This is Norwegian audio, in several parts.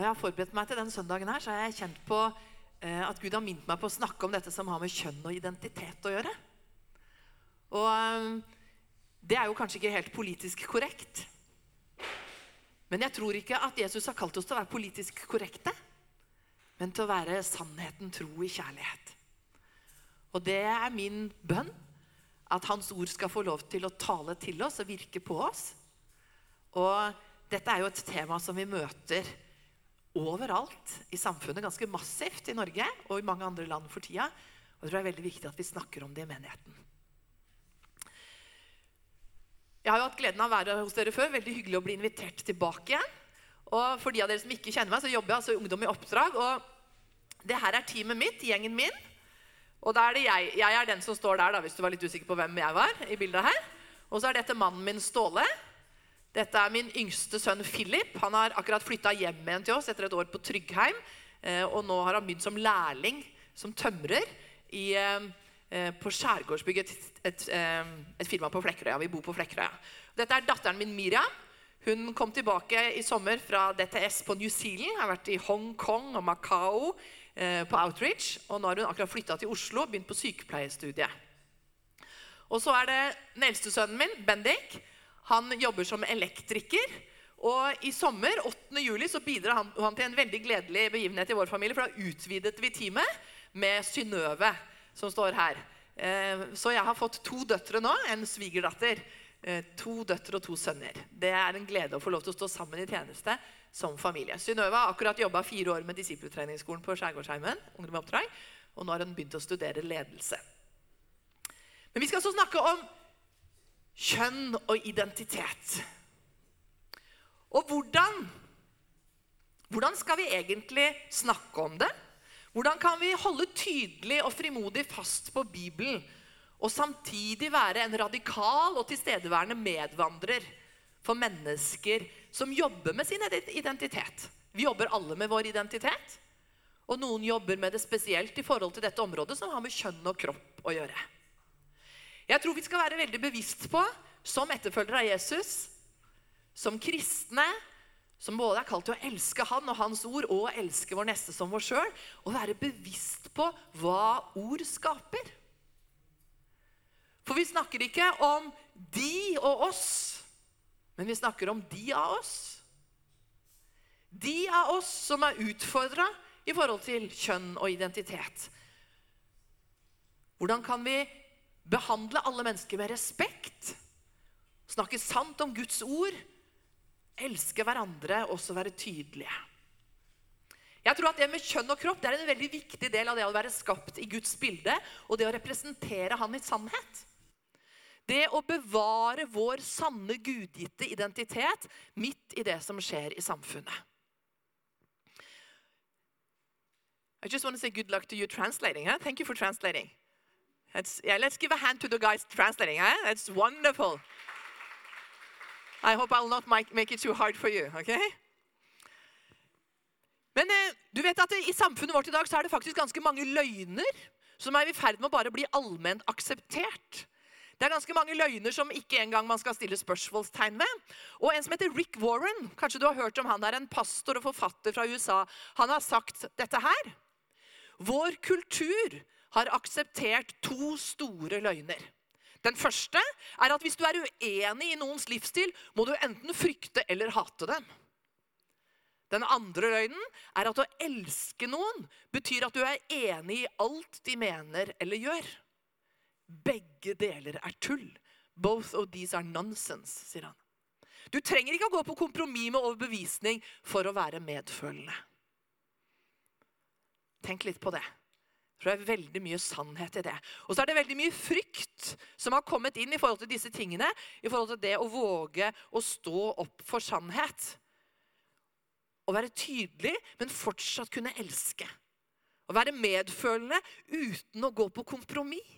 Når jeg har forberedt meg til den søndagen, her, så har jeg kjent på eh, at Gud har minnet meg på å snakke om dette som har med kjønn og identitet å gjøre. Og eh, det er jo kanskje ikke helt politisk korrekt. Men jeg tror ikke at Jesus har kalt oss til å være politisk korrekte, men til å være sannheten tro i kjærlighet. Og det er min bønn. At Hans ord skal få lov til å tale til oss og virke på oss. Og dette er jo et tema som vi møter overalt i samfunnet, ganske massivt i Norge og i mange andre land for tida. Og jeg tror det er veldig viktig at vi snakker om det i menigheten. Jeg har jo hatt gleden av å være hos dere før. Veldig hyggelig å bli invitert tilbake igjen. Og for de av dere som ikke kjenner meg, så jobber jeg altså i Ungdom i oppdrag. Og det her er teamet mitt, gjengen min. Og da er det jeg, jeg er den som står der, da, hvis du var litt usikker på hvem jeg var. i bildet her. Og så er dette mannen min Ståle. Dette er min yngste sønn Philip. Han har akkurat flytta hjem igjen til oss etter et år på Tryggheim. Eh, og nå har han begynt som lærling som tømrer i, eh, på Skjærgårdsbygget, et, et, eh, et, firma på Flekkerøya. Vi bor på Flekkerøya. Dette er datteren min Miriam. Hun kom tilbake i sommer fra DTS på New Zealand. Har vært i Hongkong og Macau Eh, på Outreach. Og nå har hun akkurat flytta til Oslo og begynt på sykepleierstudiet. Og så er det den eldste sønnen min, Bendik. Han jobber som elektriker. Og i sommer 8. juli, så bidrar han, han, til en veldig gledelig begivenhet i vår familie. For da utvidet vi teamet med Synnøve, som står her. Eh, så jeg har fått to døtre nå. En svigerdatter. Eh, to døtre og to sønner. Det er en glede å få lov til å stå sammen i tjeneste som familie. Synnøve har akkurat jobba fire år med disippeltreningsskolen på Skjærgårdsheimen. Og nå har hun begynt å studere ledelse. Men vi skal også snakke om kjønn og identitet. Og hvordan, hvordan skal vi egentlig snakke om det? Hvordan kan vi holde tydelig og frimodig fast på Bibelen og samtidig være en radikal og tilstedeværende medvandrer for mennesker som jobber med sin identitet. Vi jobber alle med vår identitet. Og noen jobber med det spesielt i forhold til dette området som har med kjønn og kropp å gjøre. Jeg tror vi skal være veldig bevisst på, som etterfølgere av Jesus, som kristne, som både er kalt til å elske Han og Hans ord og elske vår neste som vår sjøl, å være bevisst på hva ord skaper. For vi snakker ikke om de og oss, men vi snakker om de av oss. De av oss som er utfordra i forhold til kjønn og identitet. Hvordan kan vi behandle alle mennesker med respekt? Snakke sant om Guds ord? Elske hverandre og også være tydelige. Jeg tror at Det med kjønn og kropp det er en veldig viktig del av det å være skapt i Guds bilde og det å representere Han i sannhet. Det å bevare vår sanne, gudgitte identitet midt i det som skjer i samfunnet. I just want to say good luck to you translating. Huh? Thank you for translating. That's, yeah, let's give a hand to the guys translating. Huh? That's wonderful. I hope I'll not make it too hard for you. okay? Men eh, du vet at i samfunnet vårt i dag så er det faktisk ganske mange løgner som er i ferd med å bare bli allment akseptert. Det er ganske mange løgner som ikke engang man skal stille spørsmålstegn ved. Og en som heter Rick Warren, kanskje du har hørt om han er en pastor og forfatter fra USA, han har sagt dette her. Vår kultur har akseptert to store løgner. Den første er at hvis du er uenig i noens livsstil, må du enten frykte eller hate dem. Den andre løgnen er at å elske noen betyr at du er enig i alt de mener eller gjør. Begge deler er tull. Both of these are nonsense, sier han. Du trenger ikke å gå på kompromiss med overbevisning for å være medfølende. Tenk litt på det. For det er veldig mye sannhet i det. Og så er det veldig mye frykt som har kommet inn i forhold til disse tingene. I forhold til det å våge å stå opp for sannhet. Å være tydelig, men fortsatt kunne elske. Å være medfølende uten å gå på kompromiss.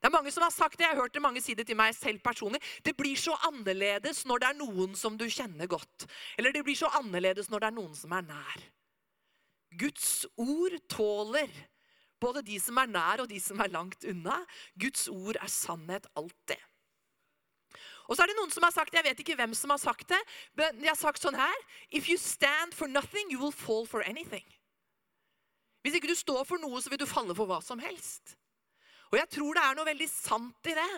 Det er mange som har sagt det, jeg har hørt det mange si det til meg selv personlig. Det blir så annerledes når det er noen som du kjenner godt. Eller det blir så annerledes når det er noen som er nær. Guds ord tåler både de som er nær og de som er langt unna. Guds ord er sannhet alltid. Og så er det noen som har sagt, jeg vet ikke hvem som har sagt det, men de har sagt sånn her If you stand for nothing, you will fall for anything. Hvis ikke du står for noe, så vil du falle for hva som helst. Og jeg tror det er noe veldig sant i det,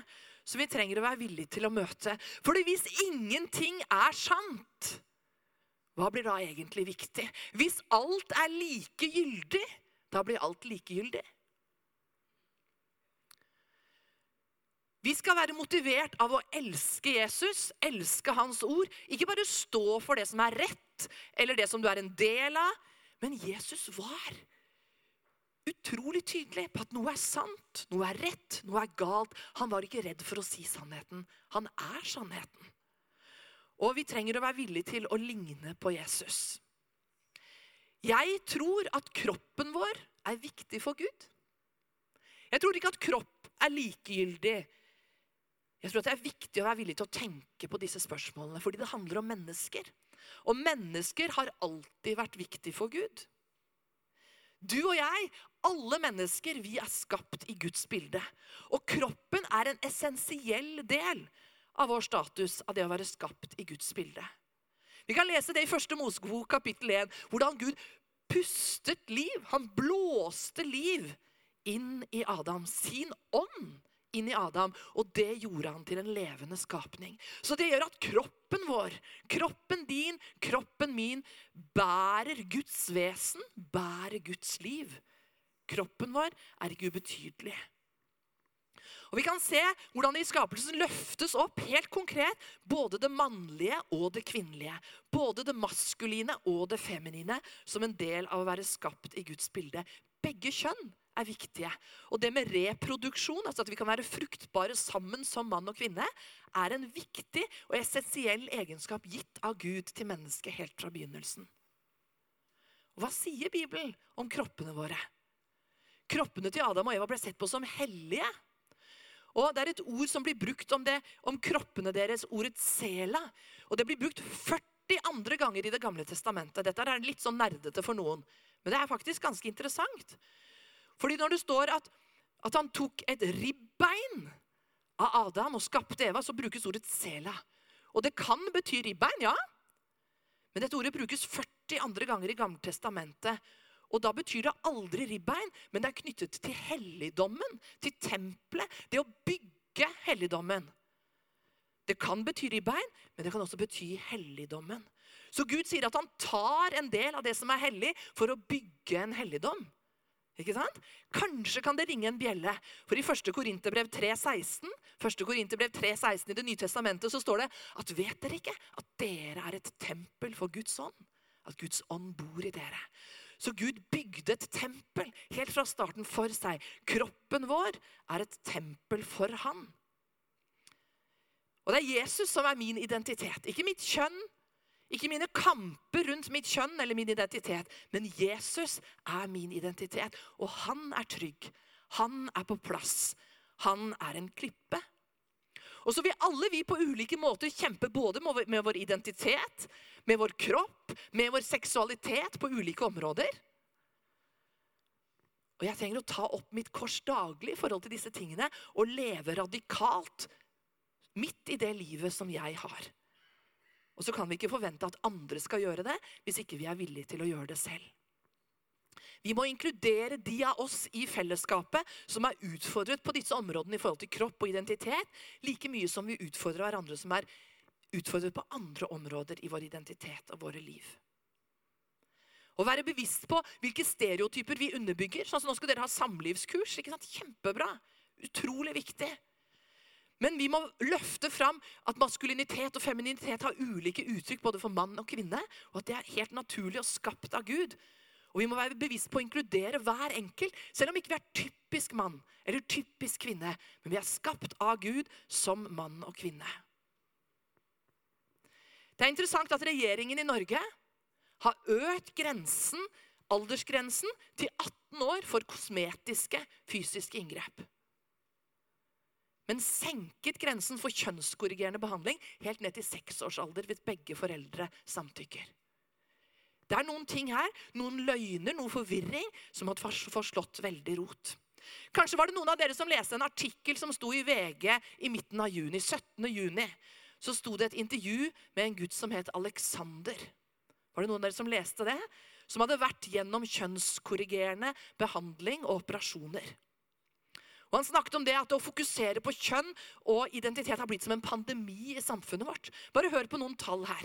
som vi trenger å være villige til å møte. Fordi hvis ingenting er sant, hva blir da egentlig viktig? Hvis alt er likegyldig, da blir alt likegyldig. Vi skal være motivert av å elske Jesus, elske hans ord. Ikke bare stå for det som er rett, eller det som du er en del av. Men Jesus var utrolig tydelig på at noe er sant, noe er rett, noe er galt. Han var ikke redd for å si sannheten. Han er sannheten. Og vi trenger å være villige til å ligne på Jesus. Jeg tror at kroppen vår er viktig for Gud. Jeg tror ikke at kropp er likegyldig jeg tror at Det er viktig å være villig til å tenke på disse spørsmålene, fordi det handler om mennesker. Og mennesker har alltid vært viktig for Gud. Du og jeg, alle mennesker, vi er skapt i Guds bilde. Og kroppen er en essensiell del av vår status av det å være skapt i Guds bilde. Vi kan lese det i første Mosebok kapittel 1, hvordan Gud pustet liv. Han blåste liv inn i Adam. Sin ånd inn i Adam, og det gjorde han til en levende skapning. Så det gjør at kroppen vår, kroppen din, kroppen min, bærer Guds vesen, bærer Guds liv. Kroppen vår er ikke ubetydelig. Og Vi kan se hvordan det i skapelsen løftes opp helt konkret både det mannlige og det kvinnelige. Både det maskuline og det feminine som en del av å være skapt i Guds bilde. Begge kjønn er viktige. Og det med reproduksjon, altså at vi kan være fruktbare sammen som mann og kvinne, er en viktig og essensiell egenskap gitt av Gud til mennesket helt fra begynnelsen. Hva sier Bibelen om kroppene våre? Kroppene til Adam og Eva ble sett på som hellige. Og Det er et ord som blir brukt om, det, om kroppene deres, ordet sela. Og Det blir brukt 40 andre ganger i Det gamle testamentet. Dette er litt sånn nerdete for noen, men det er faktisk ganske interessant. Fordi når det står at, at han tok et ribbein av Adam og skapte Eva, så brukes ordet sela. Og det kan bety ribbein, ja. Men dette ordet brukes 40 andre ganger i Gammeltestamentet. Og da betyr det aldri ribbein, men det er knyttet til helligdommen, til tempelet. Det å bygge helligdommen. Det kan bety ribbein, men det kan også bety helligdommen. Så Gud sier at han tar en del av det som er hellig, for å bygge en helligdom. Ikke sant? Kanskje kan det ringe en bjelle. For i 1. Korinterbrev 3,16 1. Korinterbrev 3,16 i Det nye testamentet så står det at vet dere ikke at dere er et tempel for Guds ånd? At Guds ånd bor i dere. Så Gud bygde et tempel helt fra starten for seg. Kroppen vår er et tempel for Han. Og det er Jesus som er min identitet. Ikke mitt kjønn, ikke mine kamper rundt mitt kjønn eller min identitet, men Jesus er min identitet. Og han er trygg. Han er på plass. Han er en klippe. Og så vil alle vi på ulike måter kjempe både med vår identitet, med vår kropp, med vår seksualitet på ulike områder. Og jeg trenger å ta opp mitt kors daglig i forhold til disse tingene og leve radikalt midt i det livet som jeg har. Og så kan vi ikke forvente at andre skal gjøre det hvis ikke vi er villige til å gjøre det selv. Vi må inkludere de av oss i fellesskapet som er utfordret på disse områdene i forhold til kropp og identitet, like mye som vi utfordrer hverandre som er utfordret på andre områder i vår identitet og våre liv. Å være bevisst på hvilke stereotyper vi underbygger. sånn som Nå skal dere ha samlivskurs. ikke sant? Kjempebra. Utrolig viktig. Men vi må løfte fram at maskulinitet og femininitet har ulike uttrykk både for mann og kvinne, og at det er helt naturlig og skapt av Gud. Og Vi må være bevisst på å inkludere hver enkelt, selv om ikke vi er typisk mann eller typisk kvinne. Men vi er skapt av Gud som mann og kvinne. Det er interessant at regjeringen i Norge har økt grensen, aldersgrensen til 18 år for kosmetiske fysiske inngrep men senket grensen for kjønnskorrigerende behandling helt ned til seksårsalder hvis begge foreldre samtykker. Det er noen ting her, noen løgner, noe forvirring, som hadde forslått veldig rot. Kanskje var det noen av dere som leste en artikkel som sto i VG i midten av juni, 17. juni. så sto det et intervju med en gutt som het Alexander. Var det noen av dere som leste det? Som hadde vært gjennom kjønnskorrigerende behandling og operasjoner. Og Han snakket om det at å fokusere på kjønn og identitet har blitt som en pandemi i samfunnet vårt. Bare hør på noen tall her.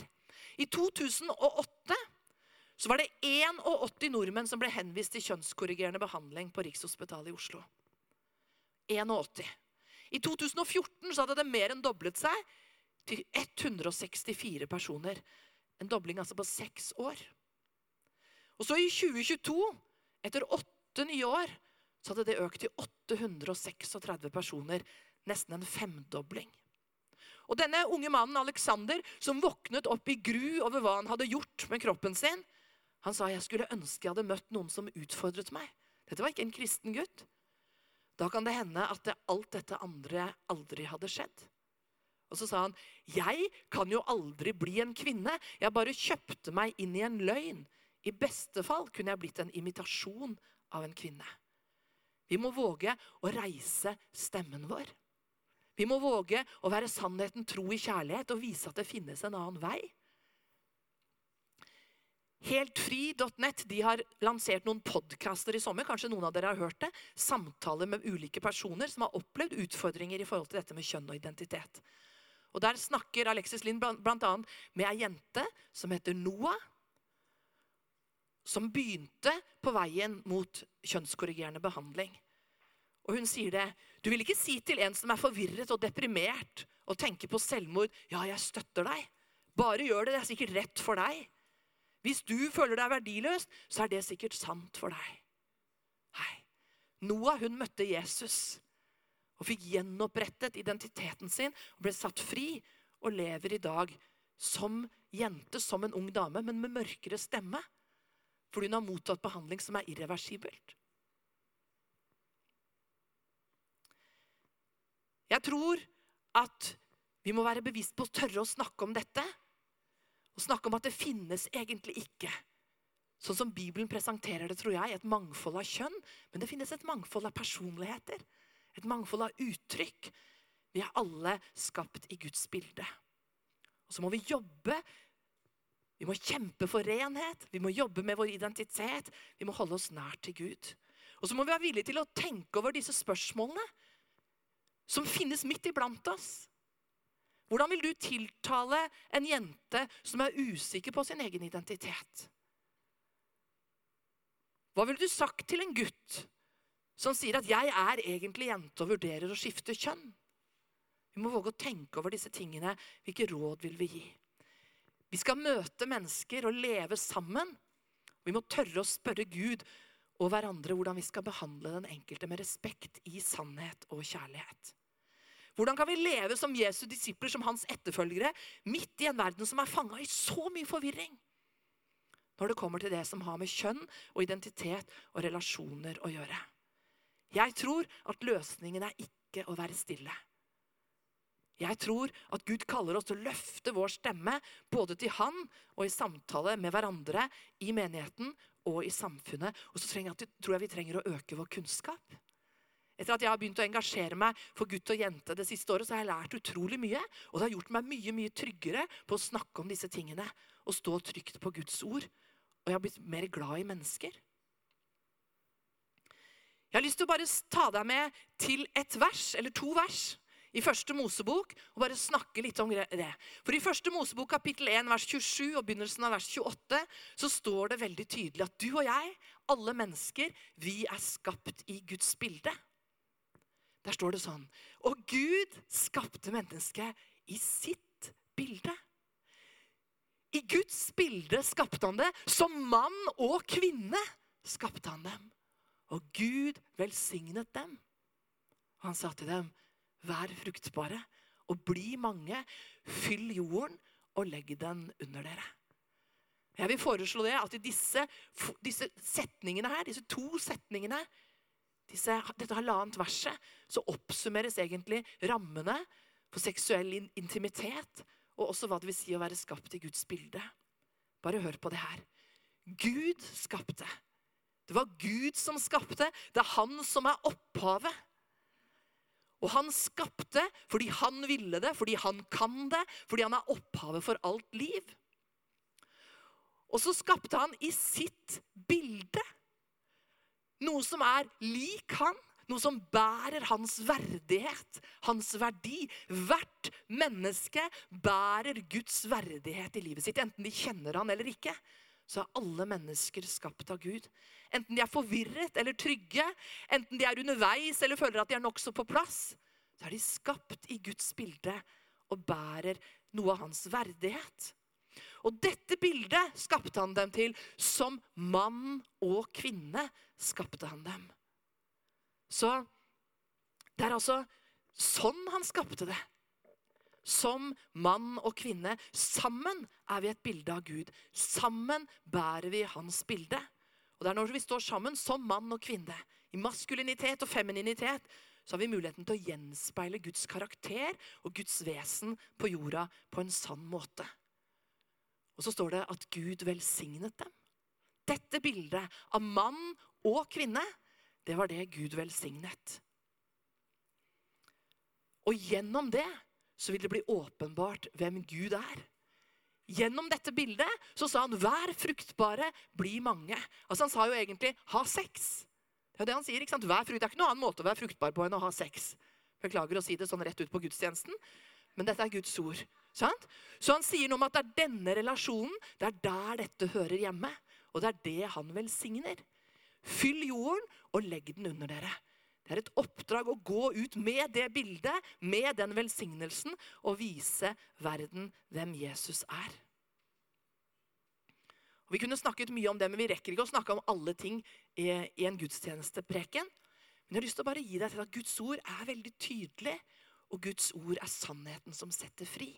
I 2008 så var det 81 nordmenn som ble henvist til kjønnskorrigerende behandling på Rikshospitalet i Oslo. 81. I 2014 så hadde det mer enn doblet seg til 164 personer. En dobling altså på seks år. Og så i 2022, etter åtte nye år, så hadde det økt til 836 personer. Nesten en femdobling. Og denne unge mannen Alexander, som våknet opp i gru over hva han hadde gjort med kroppen sin, han sa jeg skulle ønske jeg hadde møtt noen som utfordret meg. Dette var ikke en kristen gutt. Da kan det hende at alt dette andre aldri hadde skjedd. Og så sa han, 'Jeg kan jo aldri bli en kvinne. Jeg bare kjøpte meg inn i en løgn.' I beste fall kunne jeg blitt en imitasjon av en kvinne. Vi må våge å reise stemmen vår. Vi må våge å være sannheten tro i kjærlighet og vise at det finnes en annen vei. Heltfri.nett de har lansert noen podkaster i sommer. Kanskje noen av dere har hørt det. Samtaler med ulike personer som har opplevd utfordringer i forhold til dette med kjønn og identitet. Og Der snakker Alexis Lind bl.a. med ei jente som heter Noah. Som begynte på veien mot kjønnskorrigerende behandling. Og hun sier det. Du vil ikke si til en som er forvirret og deprimert og tenker på selvmord, ja, jeg støtter deg. Bare gjør det. Det er sikkert rett for deg. Hvis du føler deg verdiløs, så er det sikkert sant for deg. Nei. Noah hun møtte Jesus og fikk gjenopprettet identiteten sin og ble satt fri og lever i dag som jente, som en ung dame, men med mørkere stemme. Fordi hun har mottatt behandling som er irreversibelt. Jeg tror at vi må være bevisst på å tørre å snakke om dette og snakke om at det finnes egentlig ikke, sånn som Bibelen presenterer det, tror jeg, et mangfold av kjønn. Men det finnes et mangfold av personligheter, et mangfold av uttrykk. Vi er alle skapt i Guds bilde. Og så må vi jobbe. Vi må kjempe for renhet, vi må jobbe med vår identitet. Vi må holde oss nær til Gud. Og så må vi være villige til å tenke over disse spørsmålene som finnes midt iblant oss. Hvordan vil du tiltale en jente som er usikker på sin egen identitet? Hva ville du sagt til en gutt som sier at 'jeg er egentlig jente og vurderer å skifte kjønn'? Vi må våge å tenke over disse tingene. Hvilke råd vil vi gi? Vi skal møte mennesker og leve sammen. Vi må tørre å spørre Gud og hverandre hvordan vi skal behandle den enkelte med respekt i sannhet og kjærlighet. Hvordan kan vi leve som Jesu disipler, som hans etterfølgere, midt i en verden som er fanga i så mye forvirring? Når det kommer til det som har med kjønn og identitet og relasjoner å gjøre. Jeg tror at løsningen er ikke å være stille. Jeg tror at Gud kaller oss til å løfte vår stemme både til Han og i samtale med hverandre i menigheten og i samfunnet. Og så tror jeg vi trenger å øke vår kunnskap. Etter at jeg har begynt å engasjere meg for gutt og jente det siste året, så har jeg lært utrolig mye. Og det har gjort meg mye mye tryggere på å snakke om disse tingene. Og stå trygt på Guds ord. Og jeg har blitt mer glad i mennesker. Jeg har lyst til å bare ta deg med til et vers, eller to vers, i første Mosebok og bare snakke litt om det. For i første Mosebok kapittel 1 vers 27 og begynnelsen av vers 28 så står det veldig tydelig at du og jeg, alle mennesker, vi er skapt i Guds bilde. Der står det sånn Og Gud skapte mennesket i sitt bilde. I Guds bilde skapte han det. Som mann og kvinne skapte han dem. Og Gud velsignet dem. Han sa til dem, vær fruktbare og bli mange. Fyll jorden og legg den under dere. Jeg vil foreslå det at i disse, disse setningene her, disse to setningene disse, dette halvannet verset, så oppsummeres egentlig rammene for seksuell intimitet, og også hva det vil si å være skapt i Guds bilde. Bare hør på det her. Gud skapte. Det var Gud som skapte. Det er han som er opphavet. Og han skapte fordi han ville det, fordi han kan det, fordi han er opphavet for alt liv. Og så skapte han i sitt bilde noe som er lik han, noe som bærer hans verdighet, hans verdi. Hvert menneske bærer Guds verdighet i livet sitt, enten de kjenner han eller ikke. Så er alle mennesker skapt av Gud. Enten de er forvirret eller trygge, enten de er underveis eller føler at de er nokså på plass, så er de skapt i Guds bilde og bærer noe av hans verdighet. Og dette bildet skapte han dem til. Som mann og kvinne skapte han dem. Så det er altså sånn han skapte det. Som mann og kvinne. Sammen er vi et bilde av Gud. Sammen bærer vi hans bilde. Og det er når vi står sammen som mann og kvinne, i maskulinitet og femininitet, så har vi muligheten til å gjenspeile Guds karakter og Guds vesen på jorda på en sann måte. Og så står det at Gud velsignet dem. Dette bildet av mann og kvinne det var det Gud velsignet. Og gjennom det så vil det bli åpenbart hvem Gud er. Gjennom dette bildet så sa han 'vær fruktbare, bli mange'. Altså Han sa jo egentlig 'ha sex'. Det er det han sier. ikke sant? Vær frukt. Det er ikke noen annen måte å være fruktbar på enn å ha sex. Beklager å si det sånn rett ut på gudstjenesten, men dette er Guds ord. Sant? Så han sier noe om at det er denne relasjonen, det er der dette hører hjemme. Og det er det han velsigner. Fyll jorden og legg den under dere. Det er et oppdrag å gå ut med det bildet, med den velsignelsen, og vise verden hvem Jesus er. Og vi kunne snakket mye om det, men vi rekker ikke å snakke om alle ting i, en gudstjenestepreken. Men jeg har lyst til å bare gi deg til at Guds ord er veldig tydelig, og Guds ord er sannheten som setter fri.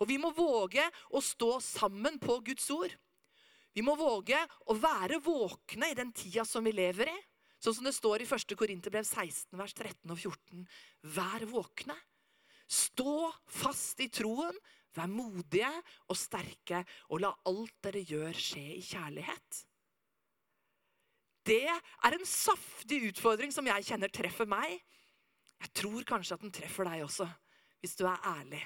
Og vi må våge å stå sammen på Guds ord. Vi må våge å være våkne i den tida som vi lever i. Sånn som det står i 1. Korinterbrev 16, vers 13 og 14. Vær våkne. Stå fast i troen. Vær modige og sterke, og la alt dere gjør, skje i kjærlighet. Det er en saftig utfordring som jeg kjenner treffer meg. Jeg tror kanskje at den treffer deg også, hvis du er ærlig.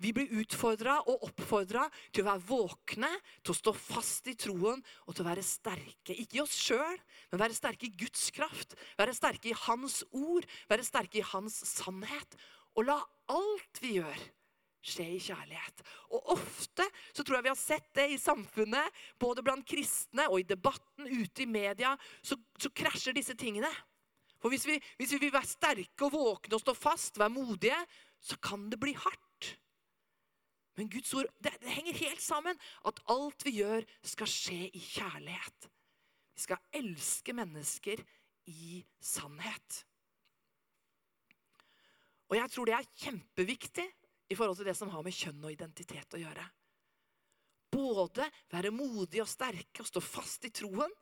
Vi blir utfordra og oppfordra til å være våkne, til å stå fast i troen og til å være sterke. Ikke i oss sjøl, men være sterke i Guds kraft. Være sterke i Hans ord, være sterke i Hans sannhet. Og la alt vi gjør, skje i kjærlighet. Og ofte så tror jeg vi har sett det i samfunnet, både blant kristne og i debatten ute i media, så, så krasjer disse tingene. For hvis vi, hvis vi vil være sterke og våkne og stå fast, være modige, så kan det bli hardt. Men Guds ord det, det henger helt sammen. At alt vi gjør, skal skje i kjærlighet. Vi skal elske mennesker i sannhet. Og jeg tror det er kjempeviktig i forhold til det som har med kjønn og identitet å gjøre. Både være modige og sterke og stå fast i troen,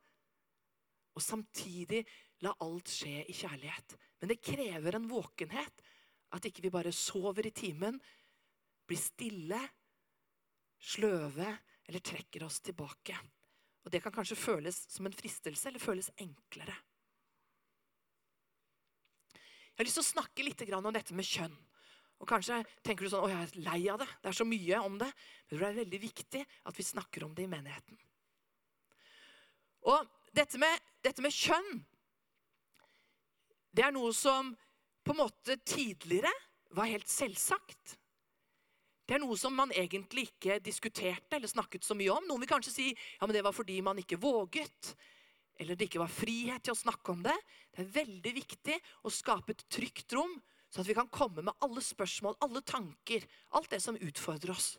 og samtidig la alt skje i kjærlighet. Men det krever en våkenhet. At ikke vi bare sover i timen, blir stille, sløve eller trekker oss tilbake. Og Det kan kanskje føles som en fristelse eller føles enklere. Jeg har lyst til å snakke litt om dette med kjønn. Og Kanskje tenker du sånn, å jeg er lei av det. Det er så mye om det. Men det er veldig viktig at vi snakker om det i menigheten. Og dette med, dette med kjønn, det er noe som på en måte tidligere var helt selvsagt. Det er noe som man egentlig ikke diskuterte eller snakket så mye om. Noen vil kanskje si ja, men det var fordi man ikke våget, eller det ikke var frihet til å snakke om det. Det er veldig viktig å skape et trygt rom, så at vi kan komme med alle spørsmål, alle tanker, alt det som utfordrer oss.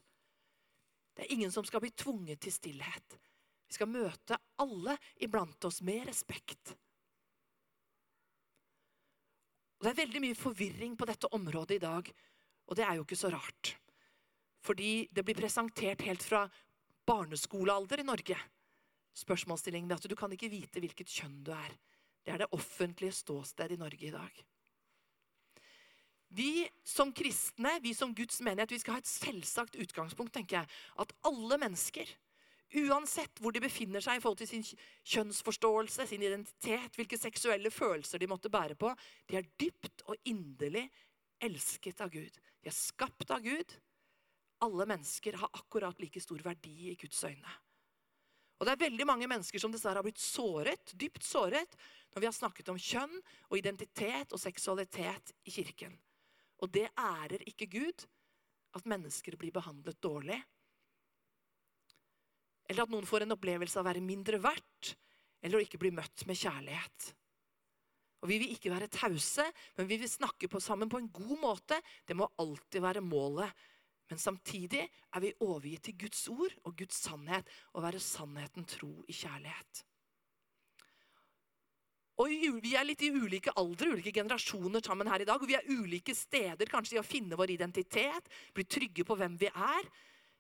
Det er ingen som skal bli tvunget til stillhet. Vi skal møte alle iblant oss med respekt. Og det er veldig mye forvirring på dette området i dag, og det er jo ikke så rart. Fordi det blir presentert helt fra barneskolealder i Norge. Spørsmålsstillingen at du kan ikke vite hvilket kjønn du er. Det er det offentlige ståstedet i Norge i dag. Vi som kristne, vi som Guds menighet, vi skal ha et selvsagt utgangspunkt. tenker jeg, At alle mennesker, Uansett hvor de befinner seg i forhold til sin kjønnsforståelse, sin identitet, hvilke seksuelle følelser de måtte bære på, de er dypt og inderlig elsket av Gud. De er skapt av Gud. Alle mennesker har akkurat like stor verdi i Guds øyne. Og det er veldig mange mennesker som dessverre har blitt såret, dypt såret når vi har snakket om kjønn og identitet og seksualitet i kirken. Og det ærer ikke Gud at mennesker blir behandlet dårlig eller at noen får en opplevelse av å være mindre verdt, eller å ikke bli møtt med kjærlighet. Og Vi vil ikke være tause, men vi vil snakke på sammen på en god måte. Det må alltid være målet. Men samtidig er vi overgitt til Guds ord og Guds sannhet, og være sannheten tro i kjærlighet. Og Vi er litt i ulike aldre, ulike generasjoner sammen her i dag. Og vi er ulike steder kanskje i å finne vår identitet, bli trygge på hvem vi er.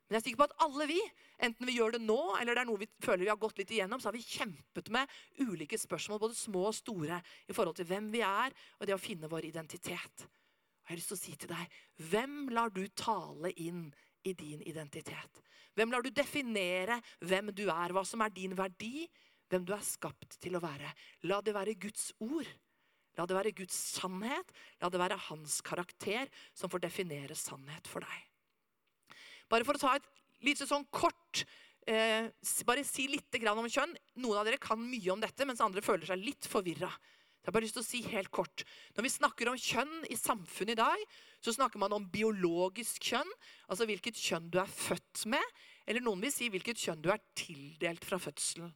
Men jeg er sikker på at alle vi, enten vi gjør det nå, eller det er noe vi føler vi har gått litt igjennom, så har vi kjempet med ulike spørsmål, både små og store, i forhold til hvem vi er, og det å finne vår identitet. Jeg har lyst til å si til deg, hvem lar du tale inn i din identitet? Hvem lar du definere hvem du er, hva som er din verdi, hvem du er skapt til å være? La det være Guds ord. La det være Guds sannhet. La det være hans karakter som får definere sannhet for deg. Bare for å ta et litt sånn kort eh, Bare si litt om kjønn. Noen av dere kan mye om dette, mens andre føler seg litt forvirra. Jeg har bare lyst til å si helt kort. Når vi snakker om kjønn i samfunnet i dag, så snakker man om biologisk kjønn, altså hvilket kjønn du er født med, eller noen vil si hvilket kjønn du er tildelt fra fødselen.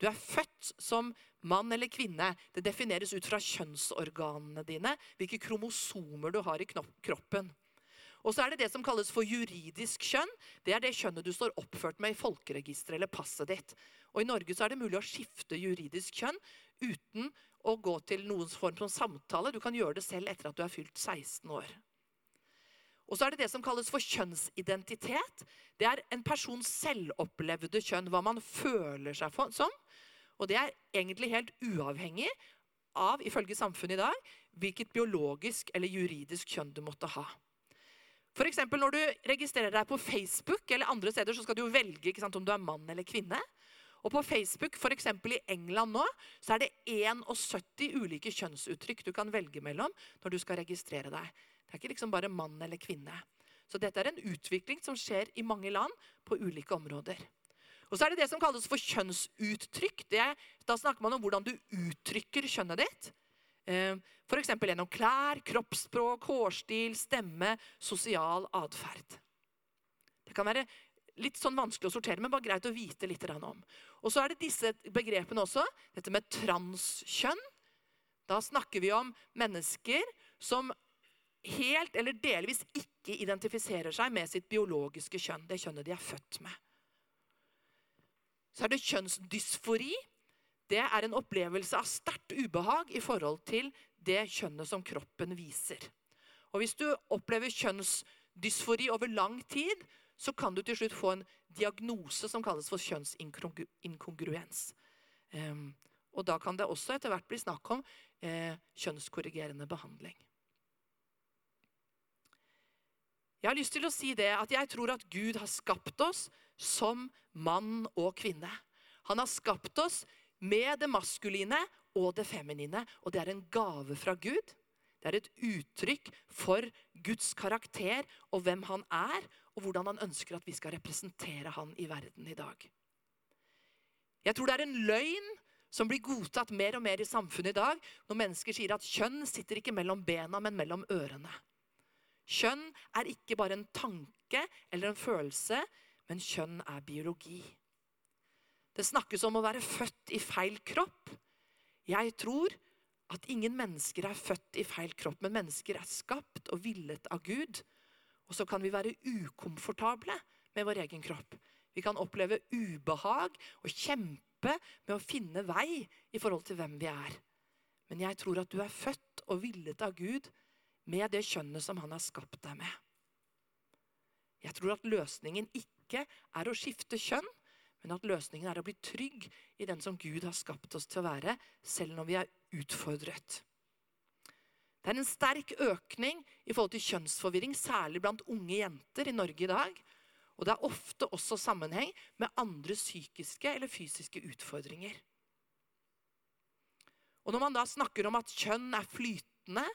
Du er født som mann eller kvinne. Det defineres ut fra kjønnsorganene dine, hvilke kromosomer du har i kroppen. Og så er det det som kalles for juridisk kjønn. Det er det kjønnet du står oppført med i folkeregisteret eller passet ditt. Og I Norge så er det mulig å skifte juridisk kjønn uten å gå til noen form for samtale. Du kan gjøre det selv etter at du er fylt 16 år. Og så er det det som kalles for kjønnsidentitet. Det er en persons selvopplevde kjønn, hva man føler seg for, som. Og det er egentlig helt uavhengig av, ifølge samfunnet i dag, hvilket biologisk eller juridisk kjønn du måtte ha. For når du registrerer deg på Facebook eller andre steder, så skal du jo velge sant, om du er mann eller kvinne. Og på Facebook, f.eks. i England nå, så er det 71 ulike kjønnsuttrykk du kan velge mellom når du skal registrere deg. Det er ikke liksom bare mann eller kvinne. Så dette er en utvikling som skjer i mange land på ulike områder. Og så er det det som kalles for kjønnsuttrykk. Det, da snakker man om hvordan du uttrykker kjønnet ditt. Eh, F.eks. gjennom klær, kroppsspråk, hårstil, stemme, sosial atferd. Det kan være litt sånn vanskelig å sortere, men bare greit å vite litt om. Og så er det disse begrepene også. Dette med transkjønn. Da snakker vi om mennesker som helt eller delvis ikke identifiserer seg med sitt biologiske kjønn. Det kjønnet de er født med. Så er det kjønnsdysfori det er en opplevelse av sterkt ubehag i forhold til det kjønnet som kroppen viser. Og Hvis du opplever kjønnsdysfori over lang tid, så kan du til slutt få en diagnose som kalles for kjønnsinkongruens. Um, og Da kan det også etter hvert bli snakk om eh, kjønnskorrigerende behandling. Jeg har lyst til å si det at jeg tror at Gud har skapt oss som mann og kvinne. Han har skapt oss med det maskuline og det feminine. Og det er en gave fra Gud. Det er et uttrykk for Guds karakter og hvem han er, og hvordan han ønsker at vi skal representere han i verden i dag. Jeg tror det er en løgn som blir godtatt mer og mer i samfunnet i dag, når mennesker sier at kjønn sitter ikke mellom bena, men mellom ørene. Kjønn er ikke bare en tanke eller en følelse, men kjønn er biologi. Det snakkes om å være født i feil kropp. Jeg tror at ingen mennesker er født i feil kropp, men mennesker er skapt og villet av Gud. Og så kan vi være ukomfortable med vår egen kropp. Vi kan oppleve ubehag og kjempe med å finne vei i forhold til hvem vi er. Men jeg tror at du er født og villet av Gud med det kjønnet som han har skapt deg med. Jeg tror at løsningen ikke er å skifte kjønn, men at løsningen er å bli trygg i den som Gud har skapt oss til å være, selv når vi er utfordret. Det er en sterk økning i forhold til kjønnsforvirring, særlig blant unge jenter i Norge i dag. Og det er ofte også sammenheng med andre psykiske eller fysiske utfordringer. Og når man da snakker om at kjønn er flytende,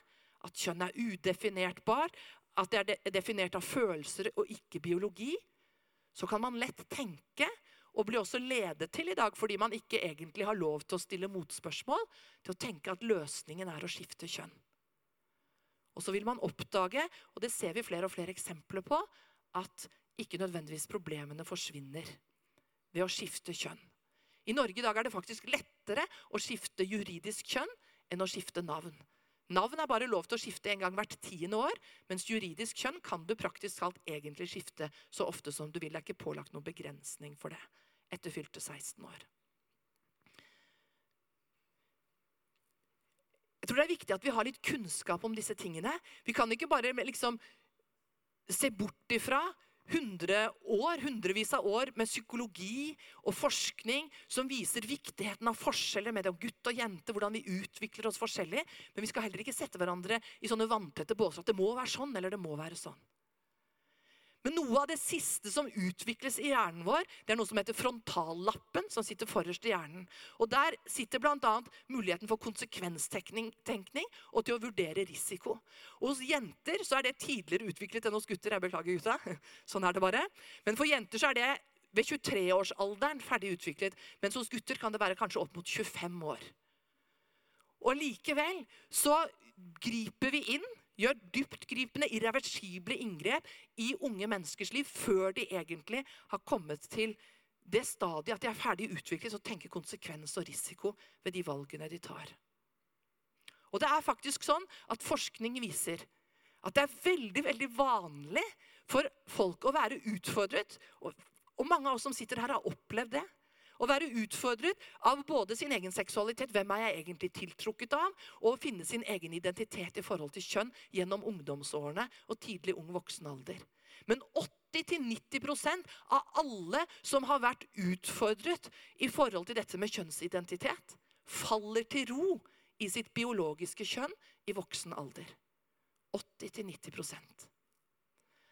at kjønn er udefinertbar, at det er definert av følelser og ikke biologi, så kan man lett tenke og bli også ledet til i dag, fordi man ikke egentlig har lov til å stille motspørsmål, til å tenke at løsningen er å skifte kjønn. Og så vil man oppdage, og det ser vi flere og flere eksempler på, at ikke nødvendigvis problemene forsvinner ved å skifte kjønn. I Norge i dag er det faktisk lettere å skifte juridisk kjønn enn å skifte navn. Navn er bare lov til å skifte en gang hvert tiende år, mens juridisk kjønn kan du praktisk talt egentlig skifte så ofte som du vil. Det er ikke pålagt noen begrensning for det etter fylte 16 år. Tror det er viktig at vi har litt kunnskap om disse tingene. Vi kan ikke bare liksom se bort ifra 100 år, hundrevis av år med psykologi og forskning som viser viktigheten av forskjeller mellom gutt og jente, hvordan vi utvikler oss forskjellig. Men vi skal heller ikke sette hverandre i sånne vanntette båser at det må være sånn eller det må være sånn. Men noe av det siste som utvikles i hjernen vår, det er noe som heter frontallappen, som sitter forrest i hjernen. Og Der sitter bl.a. muligheten for konsekvenstenkning og til å vurdere risiko. Og Hos jenter så er det tidligere utviklet enn hos gutter. Jeg beklager, gutta. Sånn er det bare. Men for jenter så er det ved 23-årsalderen ferdig utviklet. Mens hos gutter kan det være kanskje opp mot 25 år. Og likevel så griper vi inn gjør dyptgripende, irreversible inngrep i unge menneskers liv før de egentlig har kommet til det stadiet at de er ferdig utviklet og tenker konsekvens og risiko ved de valgene de tar. Og det er faktisk sånn at Forskning viser at det er veldig veldig vanlig for folk å være utfordret. Og, og mange av oss som sitter her, har opplevd det. Å være utfordret av både sin egen seksualitet, hvem er jeg egentlig tiltrukket av, og å finne sin egen identitet i forhold til kjønn gjennom ungdomsårene og tidlig ung voksenalder. Men 80-90% av alle som har vært utfordret i forhold til dette med kjønnsidentitet, faller til ro i sitt biologiske kjønn i voksen alder. 80-90%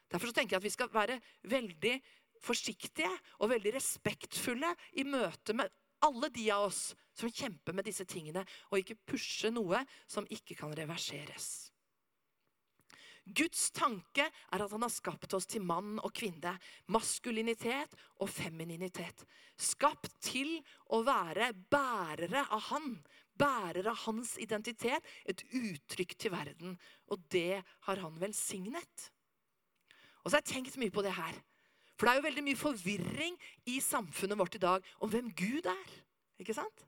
Derfor tenker jeg at vi skal være veldig forsiktige og veldig respektfulle i møte med alle de av oss som kjemper med disse tingene, og ikke pushe noe som ikke kan reverseres. Guds tanke er at han har skapt oss til mann og kvinne. Maskulinitet og femininitet. Skapt til å være bærere av han. Bærere av hans identitet. Et uttrykk til verden. Og det har han velsignet. Og så har jeg tenkt mye på det her. For det er jo veldig mye forvirring i samfunnet vårt i dag om hvem Gud er. Ikke sant?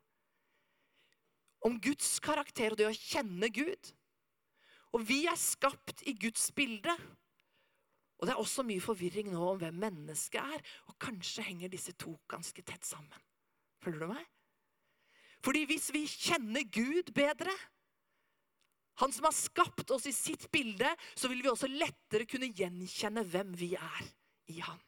Om Guds karakter og det å kjenne Gud. Og vi er skapt i Guds bilde. Og det er også mye forvirring nå om hvem mennesket er. Og kanskje henger disse to ganske tett sammen. Følger du meg? Fordi hvis vi kjenner Gud bedre, han som har skapt oss i sitt bilde, så vil vi også lettere kunne gjenkjenne hvem vi er i Han.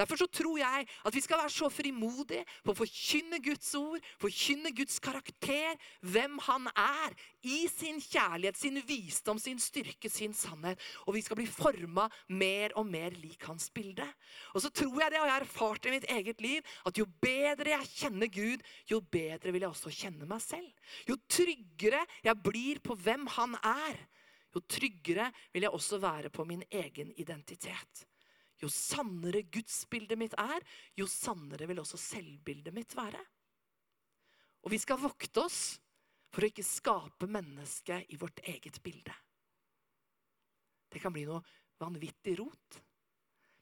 Derfor så tror jeg at vi skal være så frimodige på å forkynne Guds ord, forkynne Guds karakter, hvem han er, i sin kjærlighet, sin visdom, sin styrke, sin sannhet. Og vi skal bli forma mer og mer lik hans bilde. Og så tror jeg det, og jeg har erfart det i mitt eget liv, at jo bedre jeg kjenner Gud, jo bedre vil jeg også kjenne meg selv. Jo tryggere jeg blir på hvem han er, jo tryggere vil jeg også være på min egen identitet. Jo sannere gudsbildet mitt er, jo sannere vil også selvbildet mitt være. Og vi skal vokte oss for å ikke skape mennesket i vårt eget bilde. Det kan bli noe vanvittig rot.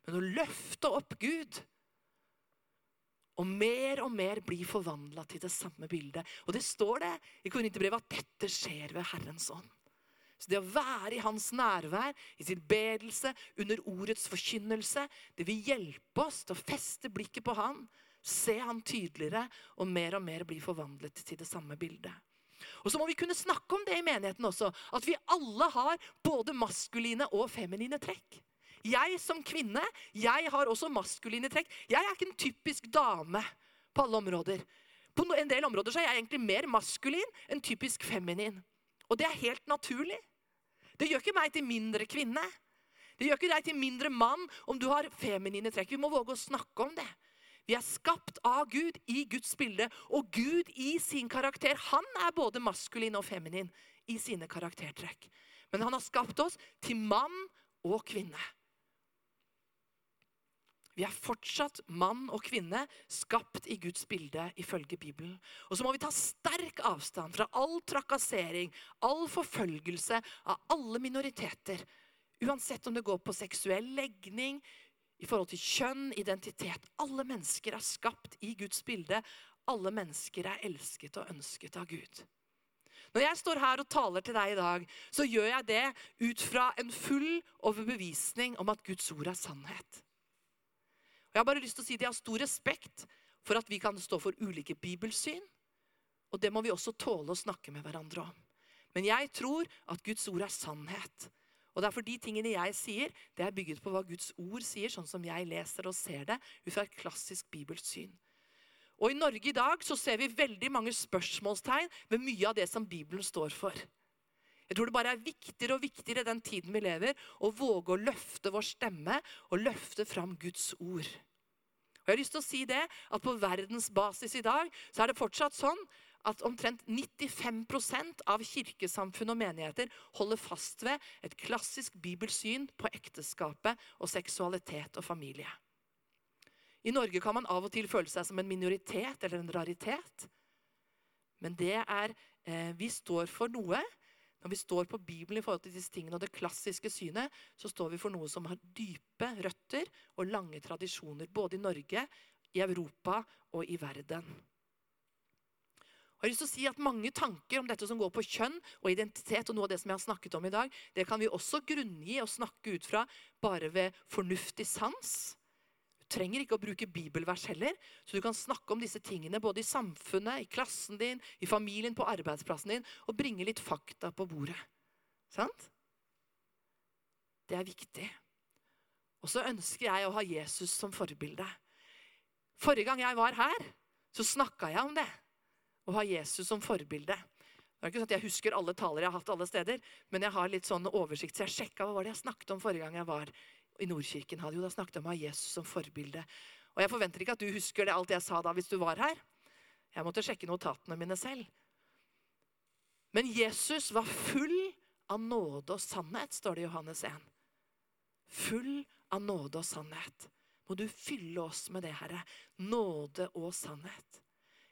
Men å løfte opp Gud og mer og mer bli forvandla til det samme bildet. Og det står det i Korinterbrevet at dette skjer ved Herrens ånd. Så det å være i hans nærvær, i sin bedelse, under ordets forkynnelse, det vil hjelpe oss til å feste blikket på han, se han tydeligere og mer og mer bli forvandlet til det samme bildet. Og så må vi kunne snakke om det i menigheten også, at vi alle har både maskuline og feminine trekk. Jeg som kvinne jeg har også maskuline trekk. Jeg er ikke en typisk dame på alle områder. På en del områder er jeg egentlig mer maskulin enn typisk feminin. Og det er helt naturlig. Det gjør ikke meg til mindre kvinne. Det gjør ikke deg til mindre mann om du har feminine trekk. Vi må våge å snakke om det. Vi er skapt av Gud i Guds bilde, og Gud i sin karakter han er både maskulin og feminin i sine karaktertrekk. Men han har skapt oss til mann og kvinne. Vi er fortsatt mann og kvinne, skapt i Guds bilde ifølge Bibelen. Og så må vi ta sterk avstand fra all trakassering, all forfølgelse av alle minoriteter. Uansett om det går på seksuell legning, i forhold til kjønn, identitet. Alle mennesker er skapt i Guds bilde. Alle mennesker er elsket og ønsket av Gud. Når jeg står her og taler til deg i dag, så gjør jeg det ut fra en full overbevisning om at Guds ord er sannhet. Jeg har bare lyst til å si at jeg har stor respekt for at vi kan stå for ulike bibelsyn. Og det må vi også tåle å snakke med hverandre om. Men jeg tror at Guds ord er sannhet. Og derfor de tingene jeg sier, det er bygget på hva Guds ord sier, sånn som jeg leser og ser det, ut fra et klassisk bibelsyn. Og I Norge i dag så ser vi veldig mange spørsmålstegn ved mye av det som Bibelen står for. Jeg tror det bare er viktigere og viktigere den tiden vi lever, å våge å løfte vår stemme og løfte fram Guds ord. Og jeg har lyst til å si det, at På verdensbasis i dag så er det fortsatt sånn at omtrent 95% av kirkesamfunn og menigheter holder fast ved et klassisk bibelsyn på ekteskapet og seksualitet og familie. I Norge kan man av og til føle seg som en minoritet eller en raritet. Men det er, eh, vi står for noe når vi står på Bibelen i forhold til disse tingene og det klassiske synet, så står vi for noe som har dype røtter og lange tradisjoner. Både i Norge, i Europa og i verden. Jeg har lyst til å si at Mange tanker om dette som går på kjønn og identitet, og noe av det som jeg har snakket om i dag, det kan vi også grunngi og snakke ut fra bare ved fornuftig sans trenger ikke å bruke bibelvers heller. Så du kan snakke om disse tingene både i samfunnet, i klassen din, i familien, på arbeidsplassen din, og bringe litt fakta på bordet. Sant? Det er viktig. Og så ønsker jeg å ha Jesus som forbilde. Forrige gang jeg var her, så snakka jeg om det. Å ha Jesus som forbilde. Det er ikke sånn at Jeg husker alle taler jeg har hatt alle steder, men jeg har litt sånn oversikt, så jeg sjekka hva var det jeg snakket om forrige gang jeg var i Nordkirken hadde jo da snakket om å Jesus som forbilde. Og Jeg forventer ikke at du husker det alt jeg sa da hvis du var her. Jeg måtte sjekke notatene mine selv. Men Jesus var full av nåde og sannhet, står det i Johannes 1. Full av nåde og sannhet. Må du fylle oss med det, Herre. Nåde og sannhet.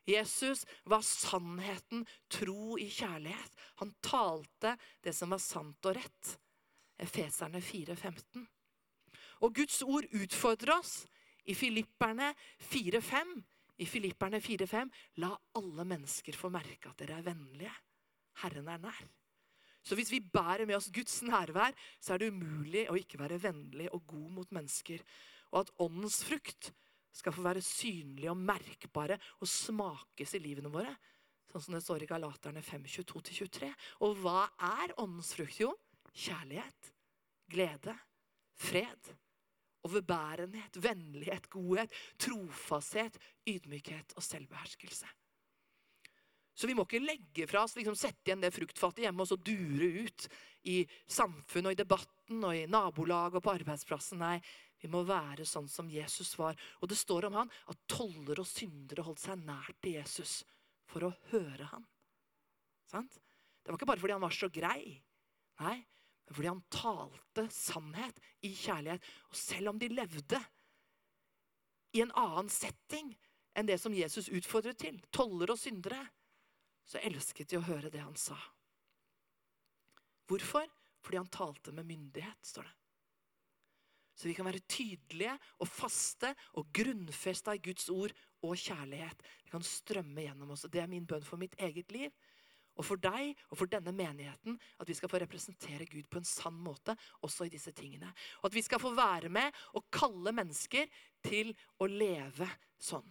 Jesus var sannheten, tro i kjærlighet. Han talte det som var sant og rett. Efeserne 4, 15. Og Guds ord utfordrer oss i Filipperne 4,5. I Filipperne 4,5.: La alle mennesker få merke at dere er vennlige. Herren er nær. Så hvis vi bærer med oss Guds nærvær, så er det umulig å ikke være vennlig og god mot mennesker. Og at åndens frukt skal få være synlige og merkbare og smakes i livene våre. Sånn som det står i Galaterne 5, 22-23. Og hva er åndens frukt? Jo, kjærlighet, glede, fred, overbærenhet, vennlighet, godhet, trofasthet, ydmykhet og selvbeherskelse. Så vi må ikke legge fra oss, liksom sette igjen det fruktfattet hjemme og så dure ut i samfunnet og i debatten og i nabolaget og på arbeidsplassen. Nei, vi må være sånn som Jesus var. Og det står om han at toller og syndere holdt seg nært til Jesus for å høre han. Sant? Det var ikke bare fordi han var så grei. Nei, fordi han talte sannhet i kjærlighet. Og selv om de levde i en annen setting enn det som Jesus utfordret til, toller og syndere, så elsket de å høre det han sa. Hvorfor? Fordi han talte med myndighet, står det. Så vi kan være tydelige og faste og grunnfesta i Guds ord og kjærlighet. Det kan strømme gjennom oss. Det er min bønn for mitt eget liv og for deg og for denne menigheten at vi skal få representere Gud på en sann måte også i disse tingene. Og at vi skal få være med og kalle mennesker til å leve sånn.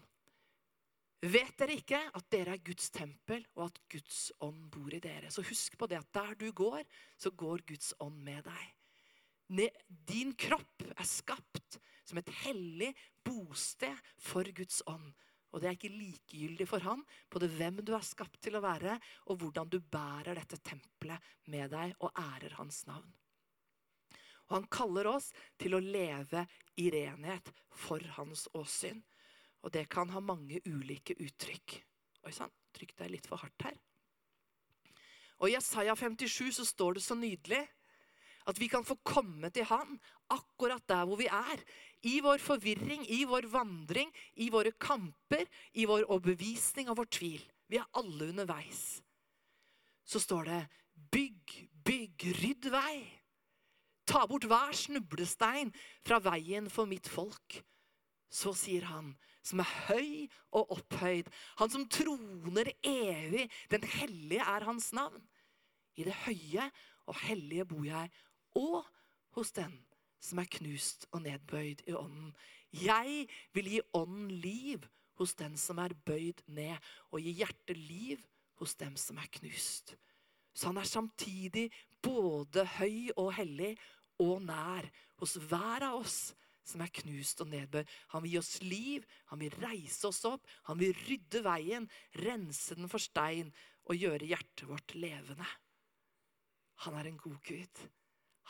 Vet dere ikke at dere er Guds tempel, og at Guds ånd bor i dere? Så husk på det at der du går, så går Guds ånd med deg. Din kropp er skapt som et hellig bosted for Guds ånd. Og det er ikke likegyldig for han både hvem du er skapt til å være, og hvordan du bærer dette tempelet med deg og ærer hans navn. Og han kaller oss til å leve i renhet for hans åsyn. Og det kan ha mange ulike uttrykk. Oi sann, trykk deg litt for hardt her. Og I Jesaja 57 så står det så nydelig at vi kan få komme til Han akkurat der hvor vi er. I vår forvirring, i vår vandring, i våre kamper, i vår overbevisning og vår tvil. Vi er alle underveis. Så står det bygg, bygg, rydd vei. Ta bort hver snublestein fra veien for mitt folk. Så sier han, som er høy og opphøyd, han som troner evig, den hellige er hans navn. I det høye og hellige bor jeg, og hos den som er knust og nedbøyd i ånden. Jeg vil gi ånden liv hos den som er bøyd ned, og gi hjertet liv hos dem som er knust. Så han er samtidig både høy og hellig og nær hos hver av oss som er knust og nedbøyd. Han vil gi oss liv, han vil reise oss opp, han vil rydde veien, rense den for stein og gjøre hjertet vårt levende. Han er en god Gud.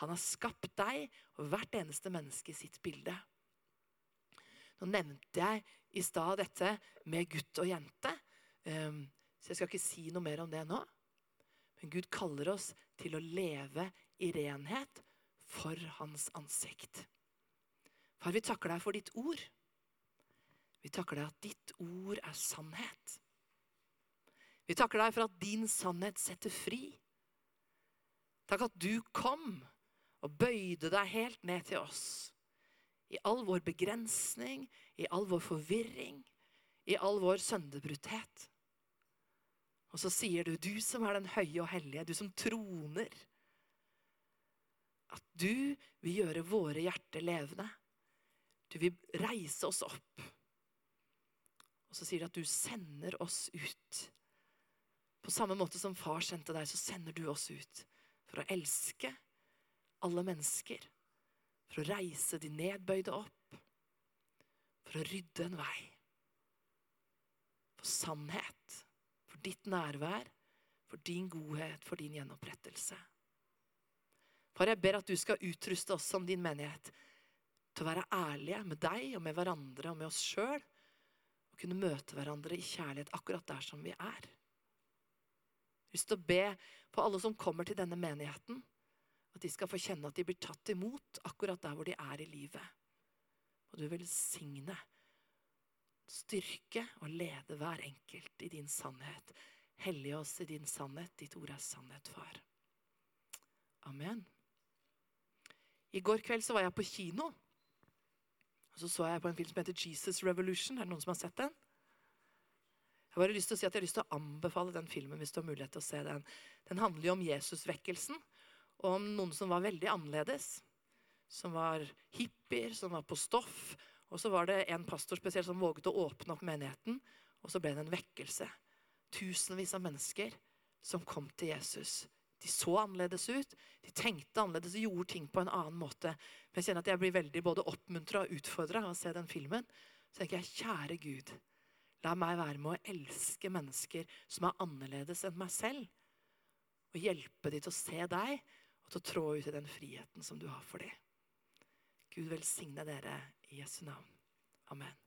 Han har skapt deg og hvert eneste menneske i sitt bilde. Nå nevnte jeg i stad dette med gutt og jente, ehm, så jeg skal ikke si noe mer om det nå. Men Gud kaller oss til å leve i renhet for hans ansikt. Far, vi takker deg for ditt ord. Vi takker deg at ditt ord er sannhet. Vi takker deg for at din sannhet setter fri. Takk at du kom og bøyde deg helt ned til oss. I all vår begrensning, i all vår forvirring, i all vår sønderbrutthet. Og så sier du, du som er den høye og hellige, du som troner, at du vil gjøre våre hjerter levende. Du vil reise oss opp. Og så sier du at du sender oss ut. På samme måte som far sendte deg, så sender du oss ut for å elske alle mennesker. For å reise de nedbøyde opp. For å rydde en vei. For sannhet. For ditt nærvær. For din godhet. For din gjenopprettelse. Far, jeg ber at du skal utruste oss som din menighet til å være ærlige med deg og med hverandre og med oss sjøl. Og kunne møte hverandre i kjærlighet akkurat der som vi er. Jeg har lyst til å be på alle som kommer til denne menigheten, at de skal få kjenne at de blir tatt imot akkurat der hvor de er i livet. Og du velsigne, styrke og lede hver enkelt i din sannhet. Hellige oss i din sannhet. Ditt ord er sannhet, far. Amen. I går kveld så var jeg på kino. Og Så så jeg på en film som heter Jesus Revolution. Er det noen som har sett den? Jeg har bare lyst til å si at jeg har lyst til å anbefale den filmen hvis du har mulighet til å se den. Den handler jo om Jesusvekkelsen, om noen som var veldig annerledes. Som var hippier, som var på stoff. Og så var det en pastor spesielt som våget å åpne opp menigheten, og så ble det en vekkelse. Tusenvis av mennesker som kom til Jesus. De så annerledes ut, de tenkte annerledes og gjorde ting på en annen måte. Men jeg kjenner at jeg blir veldig både oppmuntra og utfordra av å se den filmen. Så tenker jeg, kjære Gud, la meg være med å elske mennesker som er annerledes enn meg selv. Og hjelpe de til å se deg og til å trå ut i den friheten som du har for dem. Gud velsigne dere i Jesu navn. Amen.